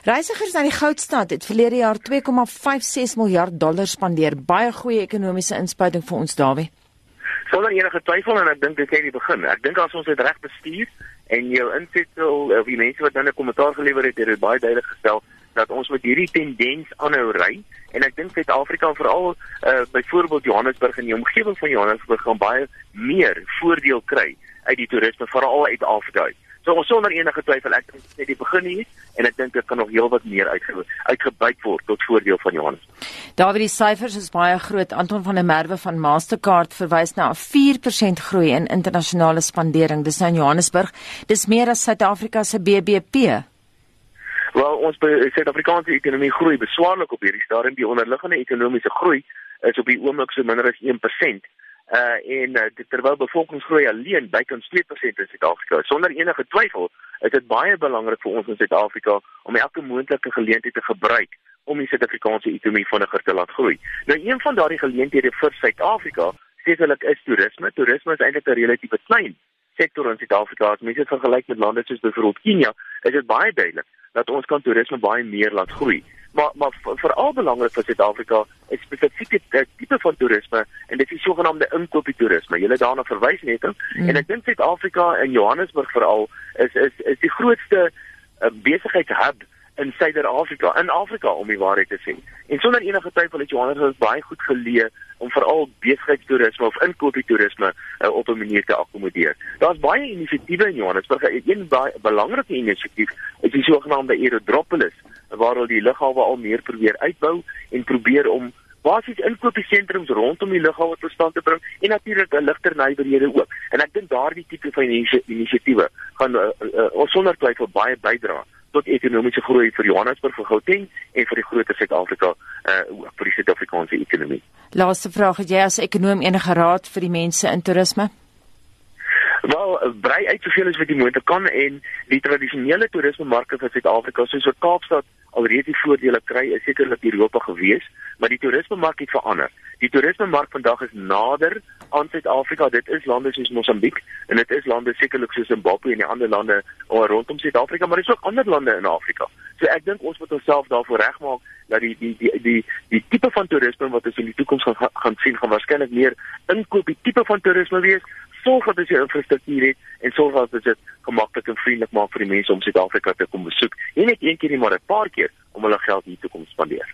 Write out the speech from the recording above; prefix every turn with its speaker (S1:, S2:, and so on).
S1: Reisigers na die Goudstad het verlede jaar 2,56 miljard dollar spandeer. Baie goeie ekonomiese inspuiting vir ons Dawie.
S2: Sonder enige twyfel en ek dink dit is die begin. Ek dink as ons dit reg bestuur en jou insetsel of die mense wat dan 'n kommentaar gelewer het, het dit baie duidelik gestel dat ons met hierdie tendens aanhou ry en ek dink Suid-Afrika veral uh, byvoorbeeld Johannesburg en die omgewing van Johannesburg gaan baie meer voordeel kry uit die toerisme veral uit Afrika. Uit. So sonder enige twyfel ek dink net die begin hier en ek dink dit kan nog heelwat meer uitge uitgebuit word tot voordeel van Johannes.
S1: Daar word die syfers is baie groot. Anton van der Merwe van Mastercard verwys na 'n 4% groei in internasionale spandering. Dis nou in Johannesburg. Dis meer as Suid-Afrika se BBP.
S2: Wel, ons Suid-Afrikaanse ekonomie groei beswaarlik op hierdie stadium. Die onderliggende ekonomiese groei is op die oomblik so minder as 1% uh en uh, terwyl bevolkingsgroei alleen bykans 2% in Suid-Afrika sonder enige twyfel is dit baie belangrik vir ons in Suid-Afrika om elke moontlike geleentheid te gebruik om die Suid-Afrikaanse ekonomie vinniger te laat groei. Nou een van daardie geleenthede vir Suid-Afrika sekerlik is toerisme. Toerisme is eintlik 'n relatief klein sektor in Suid-Afrika. As mense dit vergelyk met lande soos byvoorbeeld Kenia, is dit baie duidelik dat ons kan toerisme baie meer laat groei maar maar veral belangrik vir Suid-Afrika is spesifieke tipe van toerisme en dit is die sogenaamde inkopietoerisme. Jy het daarna verwys net mm. en ek dink Suid-Afrika en Johannesburg veral is is is die grootste uh, besigheidshub in Suider-Afrika, in Afrika om die waarheid te sê. En sonder enige twyfel het Johannesburg baie goed geleë om veral besigheidstoerisme of inkopietoerisme uh, op 'n manier te akkommodeer. Daar's baie inisiatiewe in Johannesburg. Een baie belangrike inisiatief is die sogenaamde Aerodropolis waar hulle die lughawe al meer probeer uitbou en probeer om basies inkopiesentrums rondom die lughawe tot stand te bring en natuurlik 'n ligter nywerhede ook. En ek dink daardie tipe van inisiatiewe gaan uh, uh, uh, sonder twyfel baie bydra tot ekonomiese groei vir Johannesburg vir Gauteng en vir die groter Suid-Afrika uh vir die Suid-Afrikaanse ekonomie.
S1: Laaste vraag, het jy as ekonom enige raad vir die mense in toerisme?
S2: Wel, brei uit soveel as wat jy moontlik kan en die tradisionele toerismemarke vir Suid-Afrika soos vir Kaapstad alreeds die voordele kry is sekerlik Europa gewees, maar die toerismemark het verander. Die toerismemark vandag is nader aan Suid-Afrika. Dit is lande soos Mosambiek en dit is lande sekerlik soos Zimbabwe en die ander lande rondom Suid-Afrika, maar dis ook ander lande in Afrika. So ek dink ons moet onsself daarvoor regmaak dat die die die die die tipe van toerisme wat ons in die toekoms gaan gaan sien gaan waarskynlik meer inkoop die tipe van toerisme wees sorg dat jy infrastruktuur het en sorg dat dit gemaklik en vriendelik maak vir die mense om Suid-Afrika te kom besoek. Nie net een keer nie, maar 'n paar keer om hulle geld hier te kom spandeer.